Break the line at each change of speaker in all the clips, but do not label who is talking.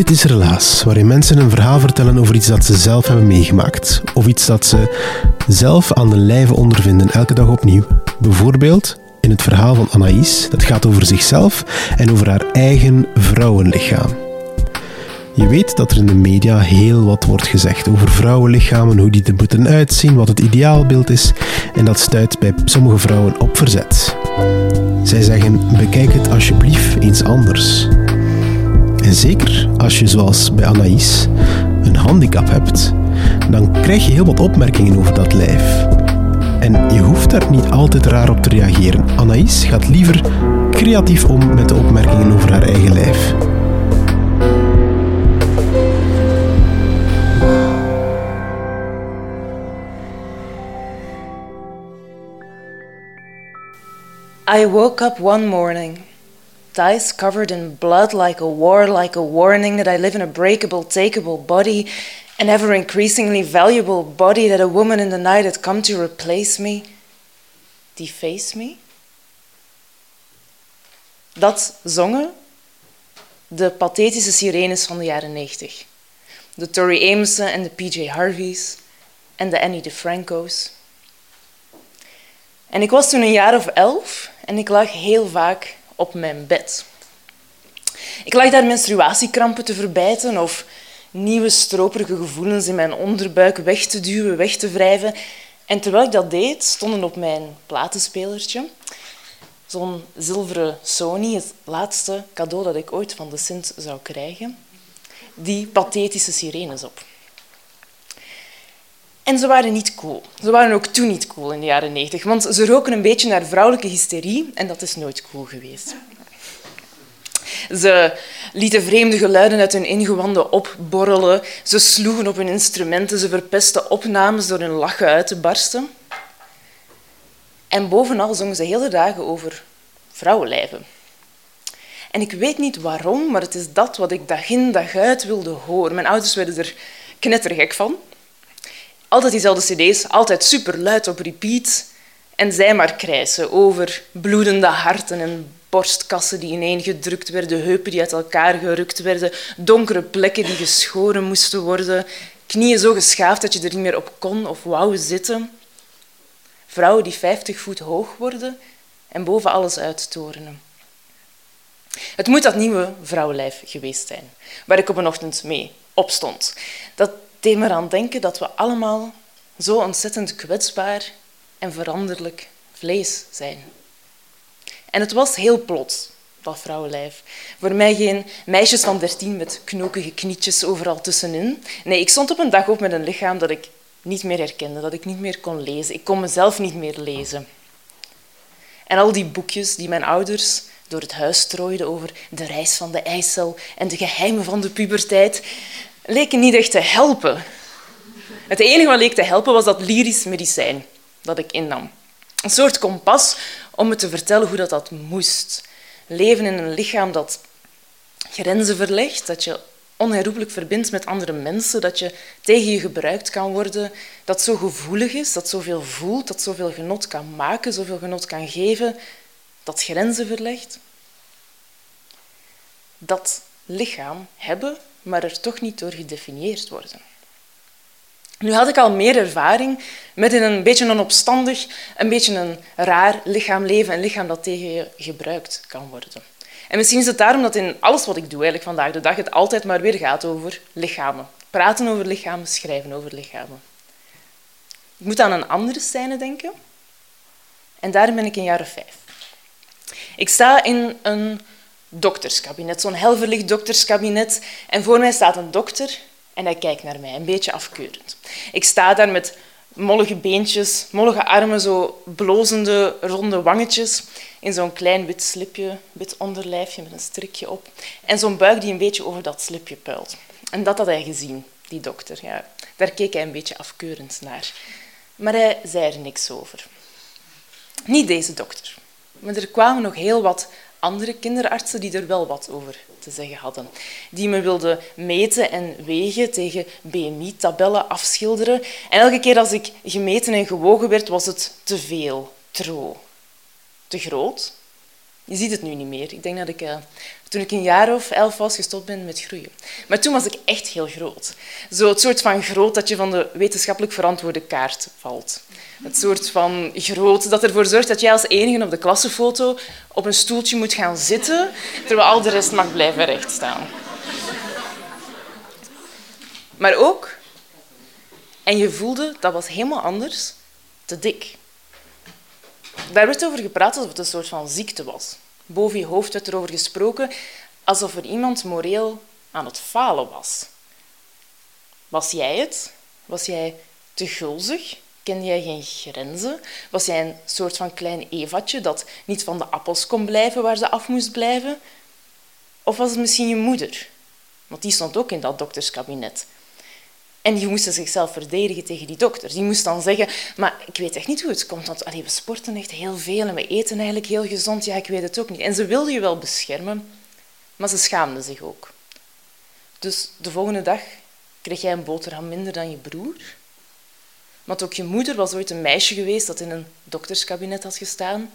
Dit is Relaas, waarin mensen een verhaal vertellen over iets dat ze zelf hebben meegemaakt. Of iets dat ze zelf aan de lijve ondervinden, elke dag opnieuw. Bijvoorbeeld in het verhaal van Anaïs, dat gaat over zichzelf en over haar eigen vrouwenlichaam. Je weet dat er in de media heel wat wordt gezegd over vrouwenlichamen, hoe die er moeten uitzien, wat het ideaalbeeld is, en dat stuit bij sommige vrouwen op verzet. Zij zeggen: bekijk het alsjeblieft eens anders. Zeker als je, zoals bij Anaïs, een handicap hebt, dan krijg je heel wat opmerkingen over dat lijf. En je hoeft daar niet altijd raar op te reageren. Anaïs gaat liever creatief om met de opmerkingen over haar eigen lijf.
I woke up one morning, thighs covered in blood like a war, like a warning that I live in a breakable, takeable body, an ever increasingly valuable body that a woman in the night had come to replace me, deface me. Dat zongen de pathetische sirenes van de jaren 90. De Tori Amosen en de PJ Harveys en de Annie DeFranco's. En ik was toen een jaar of elf en ik lag heel vaak op mijn bed. Ik lag daar menstruatiekrampen te verbijten of nieuwe stroperige gevoelens in mijn onderbuik weg te duwen, weg te wrijven. En terwijl ik dat deed, stonden op mijn platenspelertje zo'n zilveren Sony, het laatste cadeau dat ik ooit van de Sint zou krijgen, die pathetische sirenes op. En ze waren niet cool. Ze waren ook toen niet cool in de jaren 90, want ze roken een beetje naar vrouwelijke hysterie en dat is nooit cool geweest. Ze lieten vreemde geluiden uit hun ingewanden opborrelen. Ze sloegen op hun instrumenten. Ze verpesten opnames door hun lachen uit te barsten. En bovenal zongen ze hele dagen over vrouwenlijven. En ik weet niet waarom, maar het is dat wat ik dag in dag uit wilde horen. Mijn ouders werden er knettergek van. Altijd diezelfde cd's, altijd superluid op repeat. En zij maar krijsen over bloedende harten en borstkassen die ineengedrukt werden, heupen die uit elkaar gerukt werden, donkere plekken die geschoren moesten worden, knieën zo geschaafd dat je er niet meer op kon of wou zitten. Vrouwen die vijftig voet hoog worden en boven alles uittorenen. Het moet dat nieuwe vrouwenlijf geweest zijn, waar ik op een ochtend mee opstond. Dat deed me aan denken dat we allemaal zo ontzettend kwetsbaar en veranderlijk vlees zijn. En het was heel plots, dat vrouwenlijf. Voor mij geen meisjes van dertien met knokige knietjes overal tussenin. Nee, ik stond op een dag op met een lichaam dat ik niet meer herkende, dat ik niet meer kon lezen. Ik kon mezelf niet meer lezen. En al die boekjes die mijn ouders door het huis strooiden over de reis van de eicel en de geheimen van de puberteit, leken niet echt te helpen. Het enige wat leek te helpen was dat lyrisch medicijn dat ik innam. Een soort kompas om me te vertellen hoe dat, dat moest. Leven in een lichaam dat grenzen verlegt, dat je onherroepelijk verbindt met andere mensen, dat je tegen je gebruikt kan worden, dat zo gevoelig is, dat zoveel voelt, dat zoveel genot kan maken, zoveel genot kan geven, dat grenzen verlegt. Dat lichaam hebben, maar er toch niet door gedefinieerd worden. Nu had ik al meer ervaring met in een beetje een opstandig, een beetje een raar lichaam leven, een lichaam dat tegen je gebruikt kan worden. En misschien is het daarom dat in alles wat ik doe eigenlijk vandaag de dag het altijd maar weer gaat over lichamen. Praten over lichamen, schrijven over lichamen. Ik moet aan een andere scène denken. En daarin ben ik jaar of vijf. Ik sta in een dokterskabinet, zo'n helverlicht dokterskabinet. En voor mij staat een dokter en hij kijkt naar mij, een beetje afkeurend. Ik sta daar met mollige beentjes, mollige armen, zo blozende, ronde wangetjes, in zo'n klein wit slipje, wit onderlijfje met een strikje op. En zo'n buik die een beetje over dat slipje puilt. En dat had hij gezien, die dokter. Ja, daar keek hij een beetje afkeurend naar. Maar hij zei er niks over. Niet deze dokter. Maar er kwamen nog heel wat andere kinderartsen die er wel wat over te zeggen hadden. Die me wilden meten en wegen, tegen BMI-tabellen afschilderen. En elke keer als ik gemeten en gewogen werd, was het te veel, tro. Te groot. Je ziet het nu niet meer. Ik denk dat ik, uh, toen ik een jaar of elf was, gestopt ben met groeien. Maar toen was ik echt heel groot. Zo het soort van groot dat je van de wetenschappelijk verantwoorde kaart valt. Het soort van groot dat ervoor zorgt dat jij als enige op de klassenfoto op een stoeltje moet gaan zitten, terwijl al de rest mag blijven rechtstaan. Maar ook, en je voelde, dat was helemaal anders, te dik. Daar werd over gepraat alsof het een soort van ziekte was. Boven je hoofd werd erover gesproken alsof er iemand moreel aan het falen was. Was jij het? Was jij te gulzig? Kende jij geen grenzen? Was jij een soort van klein Evatje dat niet van de appels kon blijven waar ze af moest blijven? Of was het misschien je moeder? Want die stond ook in dat dokterskabinet. En die moesten zichzelf verdedigen tegen die dokter. Die moest dan zeggen, maar ik weet echt niet hoe het komt, want allee, we sporten echt heel veel en we eten eigenlijk heel gezond. Ja, ik weet het ook niet. En ze wilden je wel beschermen, maar ze schaamden zich ook. Dus de volgende dag kreeg jij een boterham minder dan je broer. Want ook je moeder was ooit een meisje geweest dat in een dokterskabinet had gestaan,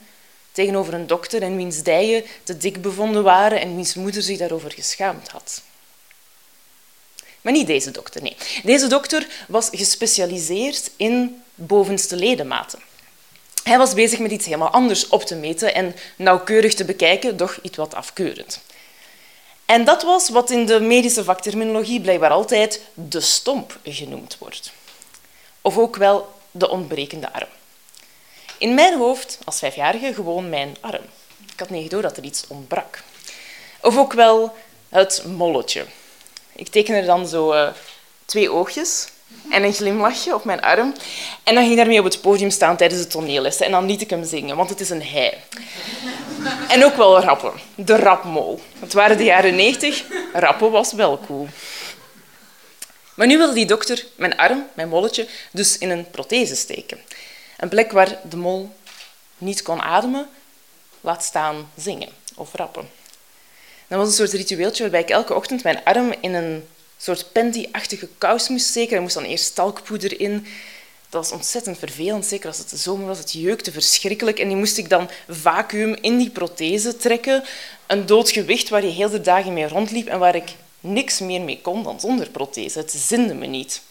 tegenover een dokter en wiens dijen te dik bevonden waren en wiens moeder zich daarover geschaamd had. Maar niet deze dokter, nee. Deze dokter was gespecialiseerd in bovenste ledematen. Hij was bezig met iets helemaal anders op te meten en nauwkeurig te bekijken, doch iets wat afkeurend. En dat was wat in de medische vakterminologie blijkbaar altijd de stomp genoemd wordt. Of ook wel de ontbrekende arm. In mijn hoofd, als vijfjarige, gewoon mijn arm. Ik had niet door dat er iets ontbrak. Of ook wel het molletje, ik teken er dan zo uh, twee oogjes en een glimlachje op mijn arm. En dan ging ik daarmee op het podium staan tijdens de toneellessen. En dan liet ik hem zingen, want het is een hij. En ook wel rappen. De rapmol. Het waren de jaren 90. Rappen was wel cool. Maar nu wilde die dokter mijn arm, mijn molletje, dus in een prothese steken. Een plek waar de mol niet kon ademen, laat staan zingen of rappen. Dat was een soort ritueeltje waarbij ik elke ochtend mijn arm in een soort panty-achtige kous moest steken. Er moest dan eerst talkpoeder in. Dat was ontzettend vervelend, zeker als het de zomer was. Het jeukte verschrikkelijk. En die moest ik dan vacuüm in die prothese trekken. Een dood gewicht waar je heel de dagen mee rondliep en waar ik niks meer mee kon dan zonder prothese. Het zinde me niet.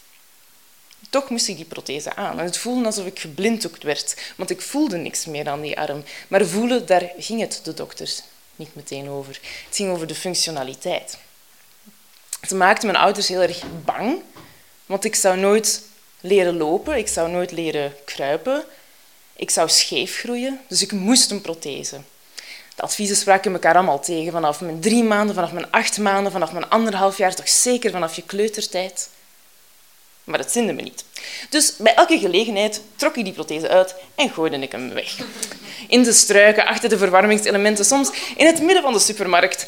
Toch moest ik die prothese aan. En het voelde alsof ik geblinddoekt werd, want ik voelde niks meer aan die arm. Maar voelen, daar ging het de dokters niet meteen over. Het ging over de functionaliteit. Het maakte mijn ouders heel erg bang, want ik zou nooit leren lopen, ik zou nooit leren kruipen, ik zou scheef groeien, dus ik moest een prothese. De adviezen spraken elkaar allemaal tegen, vanaf mijn drie maanden, vanaf mijn acht maanden, vanaf mijn anderhalf jaar, toch zeker vanaf je kleutertijd. Maar dat zinde me niet. Dus bij elke gelegenheid trok ik die prothese uit en gooide ik hem weg in de struiken, achter de verwarmingselementen, soms in het midden van de supermarkt.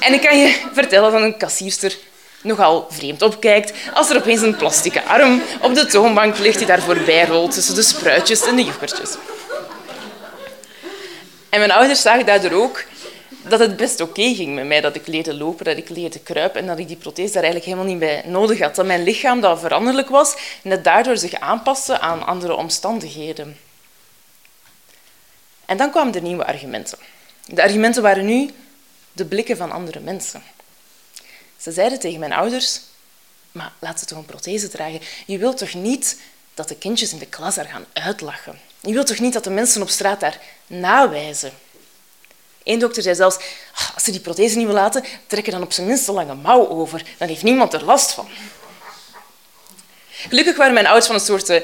En ik kan je vertellen dat een kassierster nogal vreemd opkijkt als er opeens een plastieke arm op de toonbank ligt die daar voorbij rolt tussen de spruitjes en de yoghurtjes. En mijn ouders zagen daardoor ook dat het best oké ging met mij, dat ik leerde lopen, dat ik leerde kruipen en dat ik die prothese daar eigenlijk helemaal niet bij nodig had. Dat mijn lichaam dat veranderlijk was en dat daardoor zich aanpaste aan andere omstandigheden. En dan kwamen de nieuwe argumenten. De argumenten waren nu de blikken van andere mensen. Ze zeiden tegen mijn ouders, maar laat ze toch een prothese dragen. Je wilt toch niet dat de kindjes in de klas daar gaan uitlachen? Je wilt toch niet dat de mensen op straat daar nawijzen? Eén dokter zei zelfs, ah, als ze die prothese niet wil laten, trekken dan op zijn minst een lange mouw over. Dan heeft niemand er last van. Gelukkig waren mijn ouders van een soort eh,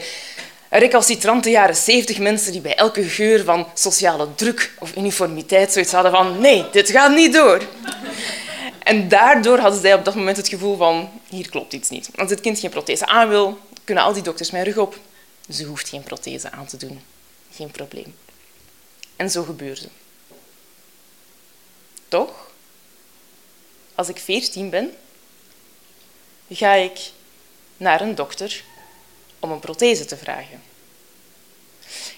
recalcitrante jaren 70 mensen die bij elke geur van sociale druk of uniformiteit zoiets hadden van nee, dit gaat niet door. En daardoor hadden zij op dat moment het gevoel van hier klopt iets niet. Als het kind geen prothese aan wil, kunnen al die dokters mijn rug op. Ze hoeft geen prothese aan te doen. Geen probleem. En zo gebeurde. Toch, als ik veertien ben, ga ik naar een dokter om een prothese te vragen.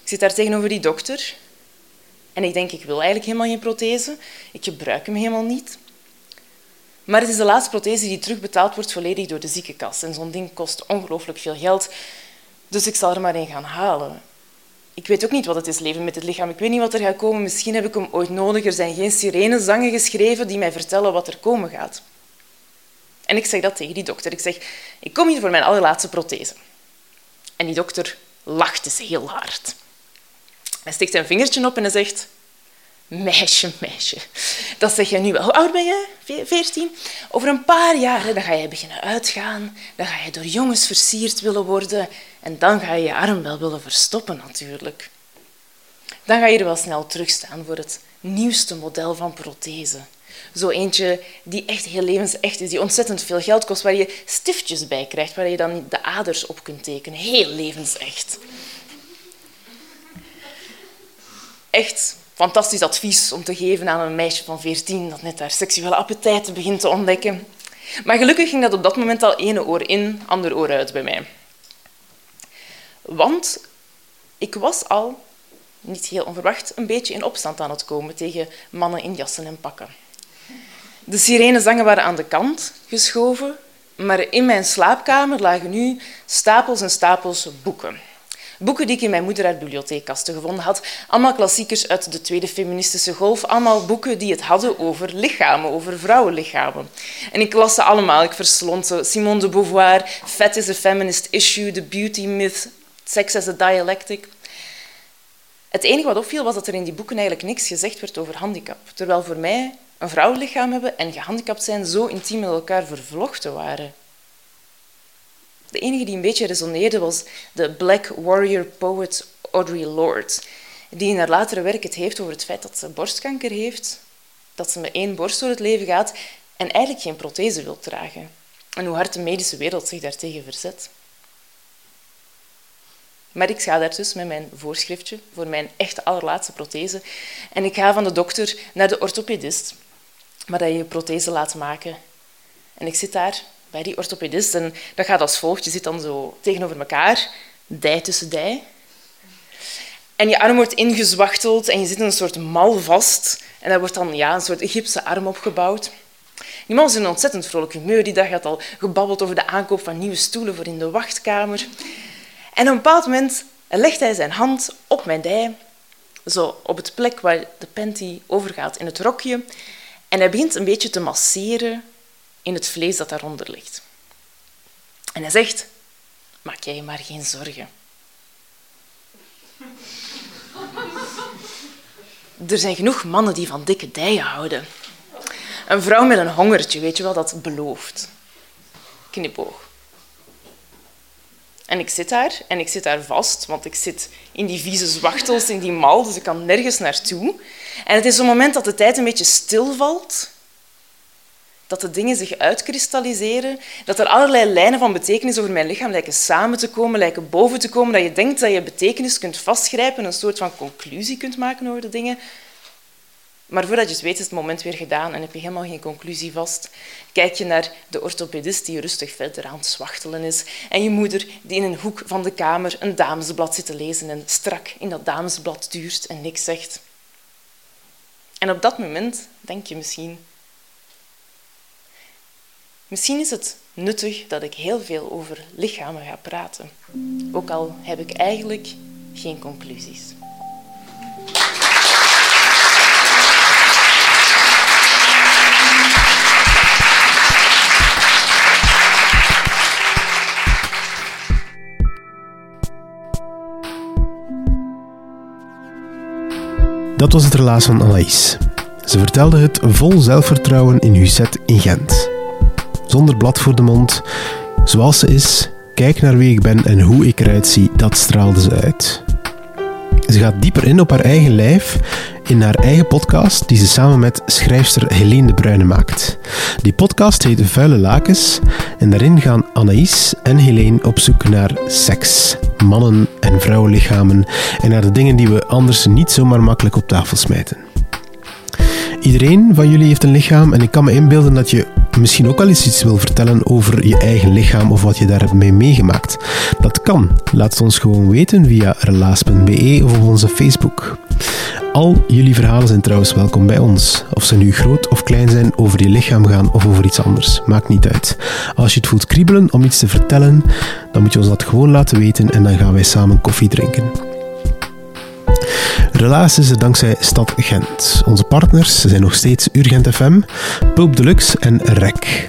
Ik zit daar tegenover die dokter en ik denk, ik wil eigenlijk helemaal geen prothese. Ik gebruik hem helemaal niet. Maar het is de laatste prothese die terugbetaald wordt volledig door de ziekenkast. En zo'n ding kost ongelooflijk veel geld. Dus ik zal er maar een gaan halen. Ik weet ook niet wat het is, leven met het lichaam. Ik weet niet wat er gaat komen. Misschien heb ik hem ooit nodig. Er zijn geen sirenezangen geschreven die mij vertellen wat er komen gaat. En ik zeg dat tegen die dokter. Ik zeg, ik kom hier voor mijn allerlaatste prothese. En die dokter lacht eens heel hard. Hij steekt zijn vingertje op en hij zegt... Meisje, meisje. Dat zeg je nu wel. Hoe oud ben je? Veertien? Over een paar jaar dan ga je beginnen uitgaan. Dan ga je door jongens versierd willen worden. En dan ga je je arm wel willen verstoppen, natuurlijk. Dan ga je er wel snel terugstaan voor het nieuwste model van prothese. Zo eentje die echt heel levensecht is, die ontzettend veel geld kost, waar je stiftjes bij krijgt, waar je dan de aders op kunt tekenen. Heel levensecht. Echt fantastisch advies om te geven aan een meisje van 14 dat net haar seksuele appetijten begint te ontdekken. Maar gelukkig ging dat op dat moment al ene oor in, ander oor uit bij mij. Want ik was al, niet heel onverwacht, een beetje in opstand aan het komen tegen mannen in jassen en pakken. De sirenezangen waren aan de kant geschoven, maar in mijn slaapkamer lagen nu stapels en stapels boeken. Boeken die ik in mijn moeder uit bibliotheekkasten gevonden had. Allemaal klassiekers uit de tweede feministische golf. Allemaal boeken die het hadden over lichamen, over vrouwenlichamen. En ik las ze allemaal. Ik verslond ze. Simone de Beauvoir, Fat is a Feminist Issue, The Beauty Myth, Sex as a Dialectic. Het enige wat opviel was dat er in die boeken eigenlijk niks gezegd werd over handicap. Terwijl voor mij een vrouwenlichaam hebben en gehandicapt zijn zo intiem met elkaar vervlochten waren. De enige die een beetje resoneerde was de Black Warrior poet Audre Lorde, die in haar latere werk het heeft over het feit dat ze borstkanker heeft, dat ze met één borst door het leven gaat en eigenlijk geen prothese wil dragen. En hoe hard de medische wereld zich daartegen verzet. Maar ik ga daar dus met mijn voorschriftje voor mijn echt allerlaatste prothese. En ik ga van de dokter naar de orthopedist, waar je je prothese laat maken. En ik zit daar bij die orthopedist. En dat gaat als volgt. Je zit dan zo tegenover elkaar, dij tussen dij. En je arm wordt ingezwachteld en je zit in een soort mal vast. En daar wordt dan ja, een soort gipsen arm opgebouwd. Die man is in een ontzettend vrolijk humeur. Die dag had al gebabbeld over de aankoop van nieuwe stoelen voor in de wachtkamer. En op een bepaald moment legt hij zijn hand op mijn dij, zo op het plek waar de panty overgaat in het rokje. En hij begint een beetje te masseren in het vlees dat daaronder ligt. En hij zegt, maak jij je maar geen zorgen. Er zijn genoeg mannen die van dikke dijen houden. Een vrouw met een hongertje, weet je wel, dat belooft. Knipoog. En ik zit daar en ik zit daar vast, want ik zit in die vieze zwachtels, in die mal, dus ik kan nergens naartoe. En het is het moment dat de tijd een beetje stilvalt, dat de dingen zich uitkristalliseren, dat er allerlei lijnen van betekenis over mijn lichaam lijken samen te komen, lijken boven te komen, dat je denkt dat je betekenis kunt vastgrijpen, een soort van conclusie kunt maken over de dingen. Maar voordat je het weet is het moment weer gedaan en heb je helemaal geen conclusie vast. Kijk je naar de orthopedist die rustig verder aan het zwachtelen is en je moeder die in een hoek van de kamer een damesblad zit te lezen en strak in dat damesblad duurt en niks zegt. En op dat moment denk je misschien Misschien is het nuttig dat ik heel veel over lichamen ga praten, ook al heb ik eigenlijk geen conclusies.
Dat was het relaas van Anaïs. Ze vertelde het vol zelfvertrouwen in UZ in Gent zonder blad voor de mond, zoals ze is kijk naar wie ik ben en hoe ik eruit zie, dat straalde ze uit. Ze gaat dieper in op haar eigen lijf in haar eigen podcast die ze samen met schrijfster Helene de Bruyne maakt. Die podcast heet Vuile Lakens en daarin gaan Anaïs en Helene op zoek naar seks, mannen en vrouwenlichamen en naar de dingen die we anders niet zomaar makkelijk op tafel smijten. Iedereen van jullie heeft een lichaam en ik kan me inbeelden dat je misschien ook al eens iets wil vertellen over je eigen lichaam of wat je daar hebt mee meegemaakt. Dat kan. Laat het ons gewoon weten via relaas.be of op onze Facebook. Al jullie verhalen zijn trouwens welkom bij ons. Of ze nu groot of klein zijn, over je lichaam gaan of over iets anders. Maakt niet uit. Als je het voelt kriebelen om iets te vertellen, dan moet je ons dat gewoon laten weten en dan gaan wij samen koffie drinken. Relaas is er dankzij Stad Gent. Onze partners zijn nog steeds Urgent FM, Pulp Deluxe en REC.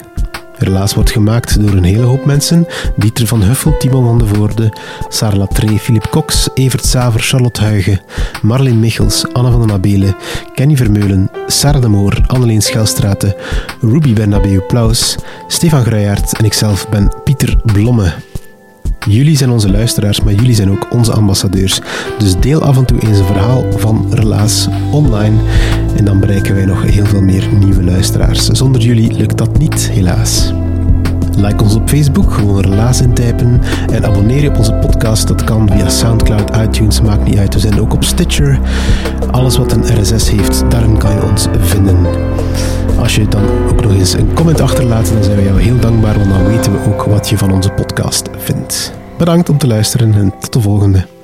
Relaas wordt gemaakt door een hele hoop mensen. Dieter van Huffel, Timon van de Voorde, Sarah Latree, Philip Cox, Evert Saver, Charlotte Huigen, Marleen Michels, Anne van den Abelen, Kenny Vermeulen, Sarah de Moor, Anneleen Schelstraten, Ruby Bernabeu Plaus, Stefan Gruijaert en ikzelf ben Pieter Blomme. Jullie zijn onze luisteraars, maar jullie zijn ook onze ambassadeurs. Dus deel af en toe eens een verhaal van Relaas online. En dan bereiken wij nog heel veel meer nieuwe luisteraars. Zonder jullie lukt dat niet, helaas. Like ons op Facebook, gewoon Relaas intypen. En abonneer je op onze podcast, dat kan via Soundcloud, iTunes, maakt niet uit. We zijn ook op Stitcher. Alles wat een RSS heeft, daarin kan je ons vinden. Als je dan ook nog eens een comment achterlaat, dan zijn we jou heel dankbaar, want dan weten we ook wat je van onze podcast vindt. Bedankt om te luisteren en tot de volgende.